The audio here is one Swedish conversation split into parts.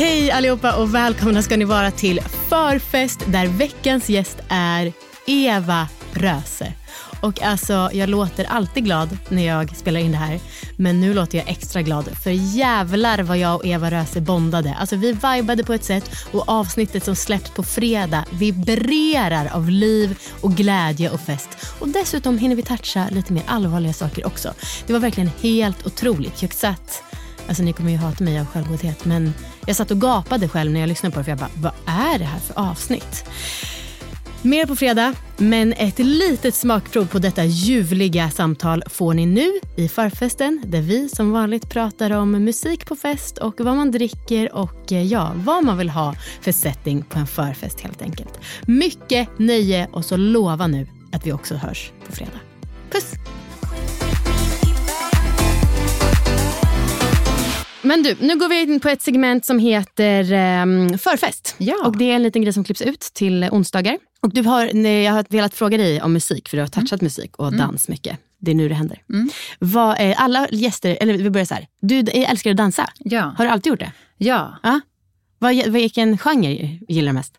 Hej allihopa och välkomna ska ni vara till förfest där veckans gäst är Eva Röse. Och alltså, jag låter alltid glad när jag spelar in det här. Men nu låter jag extra glad för jävlar vad jag och Eva Röse bondade. Alltså vi vibade på ett sätt och avsnittet som släpps på fredag vibrerar av liv och glädje och fest. Och dessutom hinner vi toucha lite mer allvarliga saker också. Det var verkligen helt otroligt. Jag satt Alltså ni kommer ju hata mig av självgodhet men jag satt och gapade själv när jag lyssnade på det för jag bara, vad är det här för avsnitt? Mer på fredag, men ett litet smakprov på detta ljuvliga samtal får ni nu i förfesten där vi som vanligt pratar om musik på fest och vad man dricker och eh, ja, vad man vill ha för setting på en förfest helt enkelt. Mycket nöje och så lova nu att vi också hörs på fredag. Puss! Men du, nu går vi in på ett segment som heter um, förfest. Ja. Och det är en liten grej som klipps ut till onsdagar. Och du har, jag har velat fråga dig om musik, för du har touchat musik och dans mycket. Det är nu det händer. Vad är alla gäster, eller vi börjar så här. Du älskar att dansa. Ja. Har du alltid gjort det? Ja. Ja. Vad, vilken genre gillar du mest?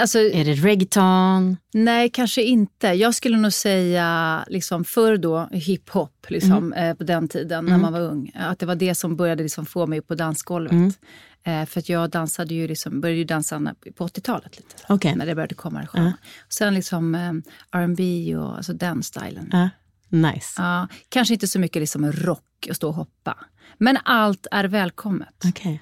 Alltså, Är det reggaeton? nej, kanske inte. Jag skulle nog säga liksom förr då hiphop liksom, eh, på den tiden när man var ung. Att det var det som började liksom få mig på dansgolvet. Eh, för att jag dansade ju liksom, började ju dansa på 80-talet lite. Okej. När det började komma det sköna. Sen liksom eh, R&B och alltså den stilen. Ja. Nice. Ja, kanske inte så mycket liksom rock och stå och hoppa. Men allt är välkommet. Okej.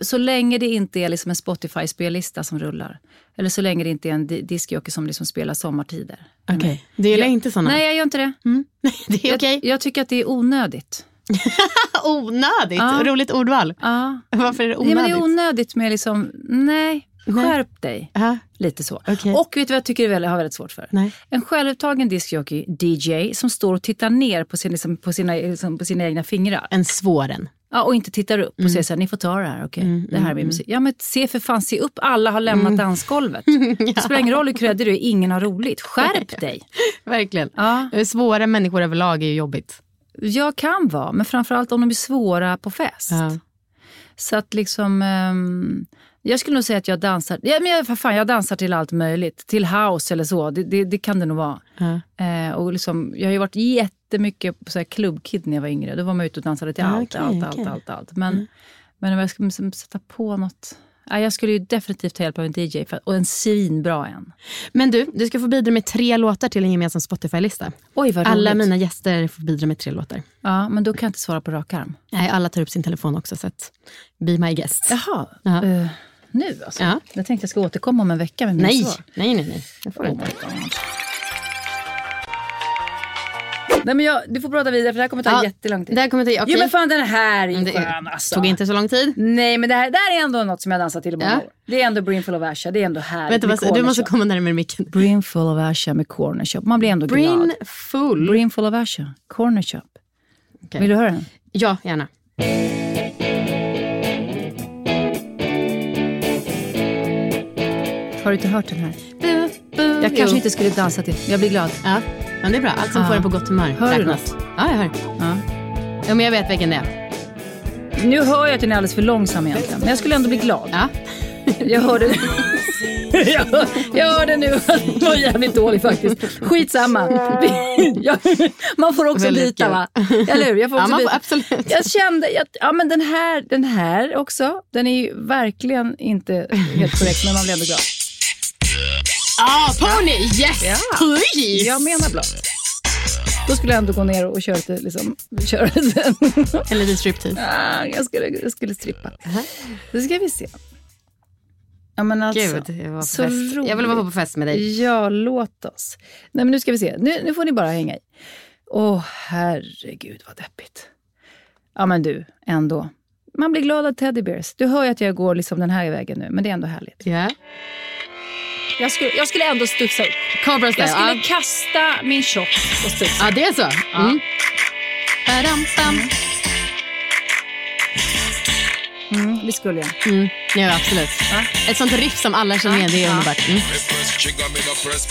Så länge det inte är liksom en Spotify-spellista som rullar. Eller så länge det inte är en di- discjockey som liksom spelar sommartider. Okej. Du gillar Jag- inte såna? Nej, jag gör inte det. det är okej. Jag, jag tycker att det är onödigt. Onödigt. Ja. Roligt ordval. Ja. Varför är det Ja, onödigt? men det är onödigt med liksom, nej, skärp dig. Ja. Lite så. Okej. Och vet du vad jag tycker jag har väldigt svårt för? Nej. En självupptagen discjockey, DJ, som står och tittar ner på, sin, liksom, på, sina, liksom, på sina egna fingrar. En svåren. Ja, och inte tittar upp Mm. och säger så här, ni får ta det här, okej, det här är min musik. Ja men se för fan, se upp, alla har lämnat Mm. dansgolvet. Det spelar ingen roll hur kreddig du är, ingen har roligt. Skärp dig! Verkligen. Ja. Svåra människor överlag är ju jobbigt. Jag kan vara, men framförallt om de är svåra på fest. Ja. Så att liksom, ehm, jag skulle nog säga att jag dansar, ja, men jag, för fan, jag dansar till allt möjligt. Till house eller så, det, det, det kan det nog vara. Ja. Eh, och liksom, jag har ju varit jättemycket på så här klubbkid när jag var yngre. Då var man ute och dansade till allt, okej, allt, okej. allt, allt, allt. Men, men om jag skulle liksom sätta på något... Ja, jag skulle ju definitivt ta hjälp av en DJ, för, och en svinbra en. Men du, du ska få bidra med tre låtar till en gemensam Spotify-lista. Oj, vad Alla roligt. mina gäster får bidra med tre låtar. Ja, men då kan jag inte svara på rak arm. Nej, alla tar upp sin telefon också, så att be my guest. Jaha, Ja. eh, nu alltså? Ja. Jag tänkte jag ska återkomma om en vecka med mina Nej, svar. nej, nej, nej. Det får du Oh inte. Nej, men jag, du får prata vidare för det här kommer ta Ja, jättelång tid. Det här kommer till, okej. Jo men fan den här är ju skön alltså. tog inte så lång tid. Nej men det här, det här är ändå något som jag dansat till i många Ja. år. Det är ändå Brimful of Asha, det är ändå härligt Vänta, du måste komma närmare micken. Brimful of Asha med Corner Shop. Man blir ändå Brin glad. full. Brimful of Asha, Corner Shop. Okej. Vill du höra den? Ja, gärna. Har du inte hört den här? Bu, bu, Jag jo. kanske inte skulle dansa till. Jag blir glad. Ja, men det är bra. Allt som Ja. får en på gott humör Hör du räknas. Ja, jag hör. Ja. Ja, men jag vet vilken det är. Nu hör jag att den är alldeles för långsam egentligen. Men jag skulle ändå bli glad. Ja. Jag hörde jag, jag hörde nu att det var jävligt dålig faktiskt. Skitsamma. Ja, man får också Väldigt byta va? Eller hur? Jag får Ja, också man får, byta. absolut. Jag kände, jag, ja men den här, den här också, den är ju verkligen inte helt korrekt men man blir ändå glad. Ah, pony! Yes! Ja. Please! Jag menar blått. Då skulle jag ändå gå ner och köra lite, liksom, köra lite. En liten striptease. ah, jag, skulle, jag skulle strippa. Då ska vi se. Ja men alltså. Gud, jag, var så fest. roligt. jag vill vara på fest med dig. Ja, låt oss. Nej men nu ska vi se. Nu, nu får ni bara hänga i. Åh herregud vad deppigt. Ja men du, ändå. Man blir glad av teddybears. Du hör ju att jag går liksom den här vägen nu, men det är ändå härligt. Ja. Jag skulle, jag skulle ändå studsa upp. Cobra style. Jag skulle ja. kasta min shot och studsa. ja, det är så. Mm. Badam, bam. Mm, det skulle jag. Mm. Ja, absolut. Ett sånt riff som alla känner igen, det är underbart. Mm.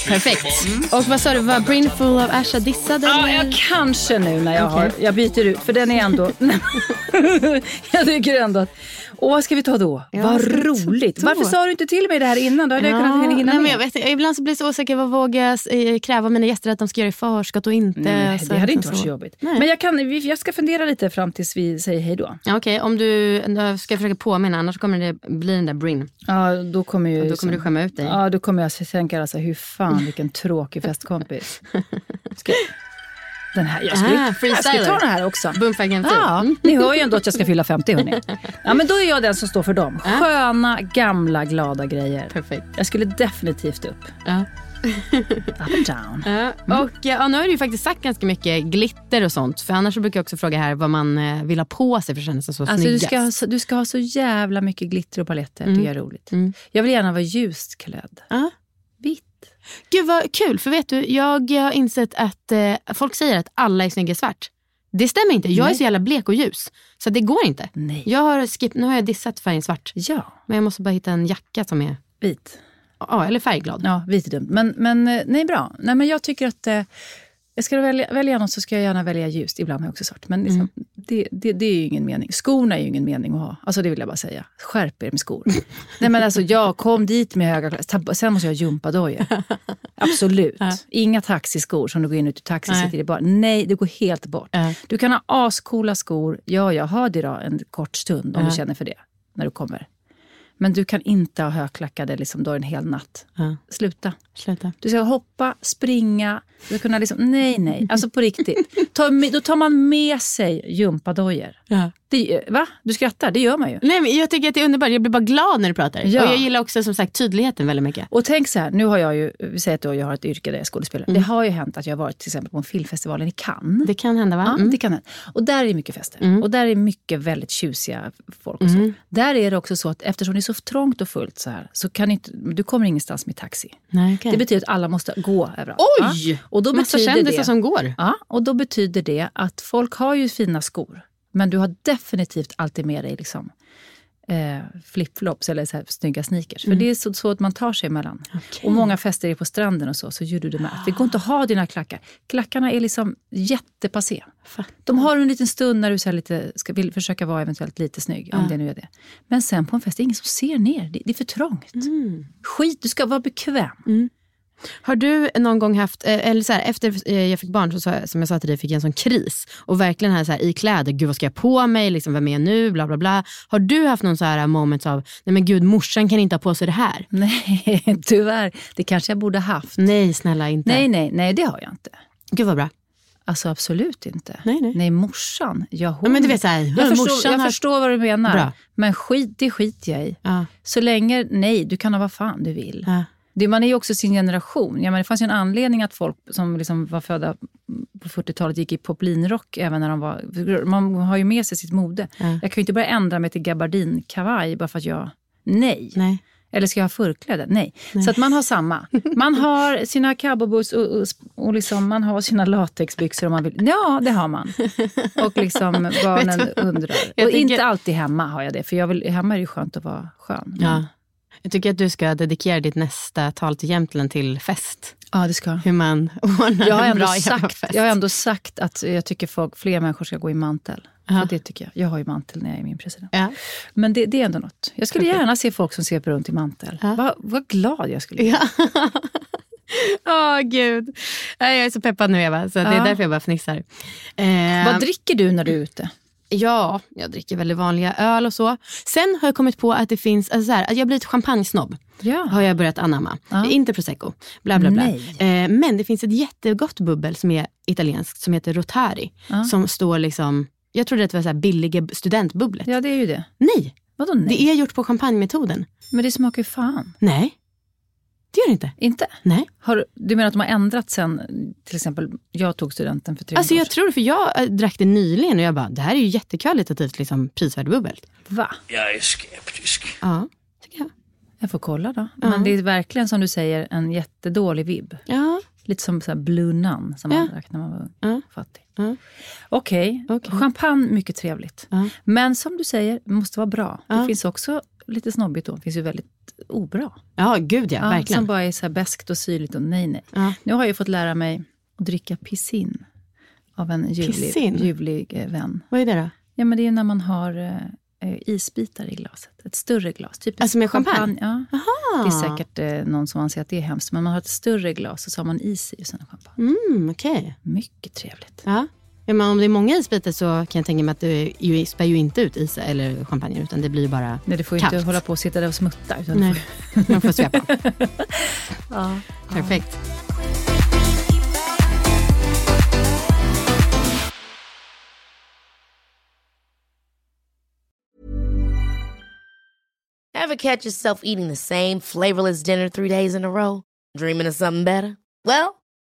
Perfekt. Och vad sa du, var Brinful of Asha dissad? Ja, eller? jag kanske nu när jag, har, jag byter ut, för den är ändå... jag tycker ändå att... Och vad ska vi ta då? Ja, vad roligt. då? Varför sa du inte till mig det här innan? Då hade jag kunnat hinna nej, men med. jag vet, ibland så blir jag så osäker. Vad vågar jag eh, kräva mina gäster att de ska göra i förskott och inte? Nej, Så det hade liksom inte varit så jobbigt. Nej. Men jag, kan, jag ska fundera lite fram tills vi säger hej då. Ja, Okej, om du jag ska försöka påminna, annars kommer det bli den där Brin. Ja, då kommer ju... Då kommer du skämma ut dig. Ja, då kommer jag tänka alltså, hur fan vilken tråkig festkompis. Ska, den här, jag skulle, Ah, jag skulle ta den här också. Bumpa Game Ja, ni hör ju ändå att jag ska fylla 50 hörni. Ja, men då är jag den som står för dem. Sköna, gamla, glada grejer. Perfekt. Jag skulle definitivt upp. Ja. Up and down. Ja, och ja, nu har du ju faktiskt sagt ganska mycket glitter och sånt. För annars brukar jag också fråga här vad man eh, vill ha på sig för att känna sig så Alltså, du, snyggast. ska ha, så- du ska ha så jävla mycket glitter och paletter. Det tycker jag är roligt. Mm. Jag vill gärna vara ljust klädd. Ja. Vitt. Gud vad kul, för vet du, jag har insett att eh, folk säger att alla är snygga i svart. Det stämmer inte. Jag är Nej. så jävla blek och ljus. Så det går inte. Nej. Jag har skip, nu har jag dissat färgen svart. Ja, Men jag måste bara hitta en jacka som är, vit. Ja, eller färgglad. Ja, vit är dumt. Men, men eh, nej, bra. Nej, men jag tycker att eh, jag ska välja, välja något så ska jag gärna välja ljust. Ibland har jag också svart. Men liksom, det, det, det är ju ingen mening. Skorna är ju ingen mening att ha. Alltså det vill jag bara säga. Skärp er med skor. nej men alltså jag kom dit med höga kläder. Sen måste jag ha gympadojor. Absolut. Inga taxiskor som du går in ut ur taxi Nej. sitter i bar. Nej, det går helt bort. Ja. Du kan ha ascoola skor. Ja, jag har det då en kort stund om du känner för det. När du kommer. Men du kan inte ha högklackade liksom, då en hel natt. Ja. Sluta. Sluta. Du ska hoppa, springa. Du ska kunna liksom, nej, nej. Alltså på riktigt. Ta, då tar man med sig gympadojor. Ja. Det, va? Du skrattar? Det gör man ju. Nej, men jag tycker att det är underbart. Jag blir bara glad när du pratar. Ja. Och jag gillar också som sagt tydligheten väldigt mycket. Och tänk så här, nu har jag ju, vi säger att då jag har ett yrke där jag är skådespelare. Mm. Det har ju hänt att jag har varit till exempel på en filmfestivalen i Cannes. Det kan hända va? Ja, Mm. det kan hända. Och där är det mycket fester. Och där är mycket väldigt tjusiga folk. Och så. Mm. Där är det också så att eftersom det är så trångt och fullt så här, så kan inte, du kommer ingenstans med taxi. Nej, okej. Det betyder att alla måste gå överallt. Oj! Ja. Och då Massa kändisar som går. Ja, och då betyder det att folk har ju fina skor. Men du har definitivt alltid med dig liksom, eh, flipflops eller så här, snygga sneakers. För det är så, så att man tar sig emellan. Och många fester är på stranden och så, så gör du det med. Det går inte att ha dina klackar. Klackarna är liksom jättepassé. De har en liten stund när du så lite, ska, vill försöka vara eventuellt lite snygg, om det nu är det. Men sen på en fest, det är ingen som ser ner. Det, det är för trångt. Skit, du ska vara bekväm. Har du någon gång haft, eh, eller så här, efter eh, jag fick barn, så, som jag sa till dig, fick jag en sån kris. Och verkligen här, så här, i kläder, gud vad ska jag på mig, liksom, vem är jag nu, bla bla bla. Har du haft någon så här moment av, nej men gud morsan kan inte ha på sig det här. Nej, tyvärr. Det kanske jag borde haft. Nej snälla inte. Nej, nej, nej, det har jag inte. Gud vad bra. Alltså absolut inte. Nej, nej. Nej, morsan. Ja, hon. Ja, men du vet så här, jag förstår, jag har- förstår vad du menar. Bra. Men skit, det skiter jag i. Ja. Så länge, nej, du kan ha vad fan du vill. Ja. Det, man är ju också sin generation. Ja, men det fanns ju en anledning att folk som liksom var födda på 40-talet gick i poplinrock även när de var... Man har ju med sig sitt mode. Ja. Jag kan ju inte börja ändra mig till gabardinkavaj bara för att jag... Nej. Nej. Eller ska jag ha förkläde? Nej. Så att man har samma. Man har sina cowboyboots och, och, och liksom, man har sina latexbyxor om man vill. Ja, det har man. Och liksom barnen undrar. Jag Och tänker- inte alltid hemma har jag det. För jag vill, hemma är det ju skönt att vara skön. Ja. Jag tycker att du ska dedikera ditt nästa tal till Jämtland till fest. Ja, det ska. hur man ordnar Jag har, en ändå bra sagt, Eva-fest. jag har ändå sagt att jag tycker folk, fler människor ska gå i mantel. Ja. För det tycker jag. Jag har ju mantel när jag är min president. Ja. Men det, det är ändå något. Jag skulle gärna se folk som sveper runt i mantel. Ja. Vad, vad glad jag skulle bli. Ja. Åh gud. Nej, Jag är så peppad nu Eva, så det är därför jag bara fnissar. Eh, Vad dricker du när du är ute? Ja, jag dricker väldigt vanliga öl och så. Sen har jag kommit på att det finns, alltså så här, att jag blir ett champagnesnobb. Ja. Har jag börjat anamma. Ja. Inte prosecco. Bla bla bla. Eh, men det finns ett jättegott bubbel som är italienskt som heter Rotari. Ja. Som står liksom, jag trodde att det var så här billiga studentbubblet. Ja, det är ju det. Nej, Vadå nej? det är gjort på champagnemetoden. Men det smakar ju fan. Nej, det gör det inte. Inte? Nej. Har, du- menar att de har ändrat sen, till exempel, jag tog studenten för tre Alltså år jag sedan. tror det, för jag äh, drack det nyligen och jag bara, det här är ju jättekvalitativt liksom, prisvärd bubbel. Va? Jag är skeptisk. Ja, tycker jag. Jag får kolla då. Men det är verkligen som du säger en jättedålig vibb. Ja, Lite som så här Blue Nun som Ja. man drack när man var ung. Ja. fattig. Ja. Okej, Okej. champagne, mycket trevligt. Ja. Men som du säger, måste vara bra. Ja. Det finns också lite snobbigt då. Det finns ju väldigt obra. ja gud ja, Ja, verkligen. som bara är så här beskt och syrligt och nej, nej. Ja. Nu har jag ju fått lära mig att dricka pissin av en ljuvlig, Pissin? ljuvlig eh, vän. Vad är det då? Ja, men det är när man har eh, eh, isbitar i glaset. Ett större glas. Typ Alltså med champagne? Ja. Det är säkert eh, någon som anser att det är hemskt. Men man har ett större glas och så har man is i och sen champagne. Mm, okej. Mycket trevligt. Ja. Ja, men om det är många isbitar så kan jag tänka mig att det ju, spär ju inte ut is eller champagne utan det blir ju bara Nej, du får kallt. inte hålla på och sitta där och smutta. Utan Nej, får, man får svepa. ja. Perfekt. Ever catch yourself eating the same flavorless dinner three days in a row? Dreaming of something better? Well,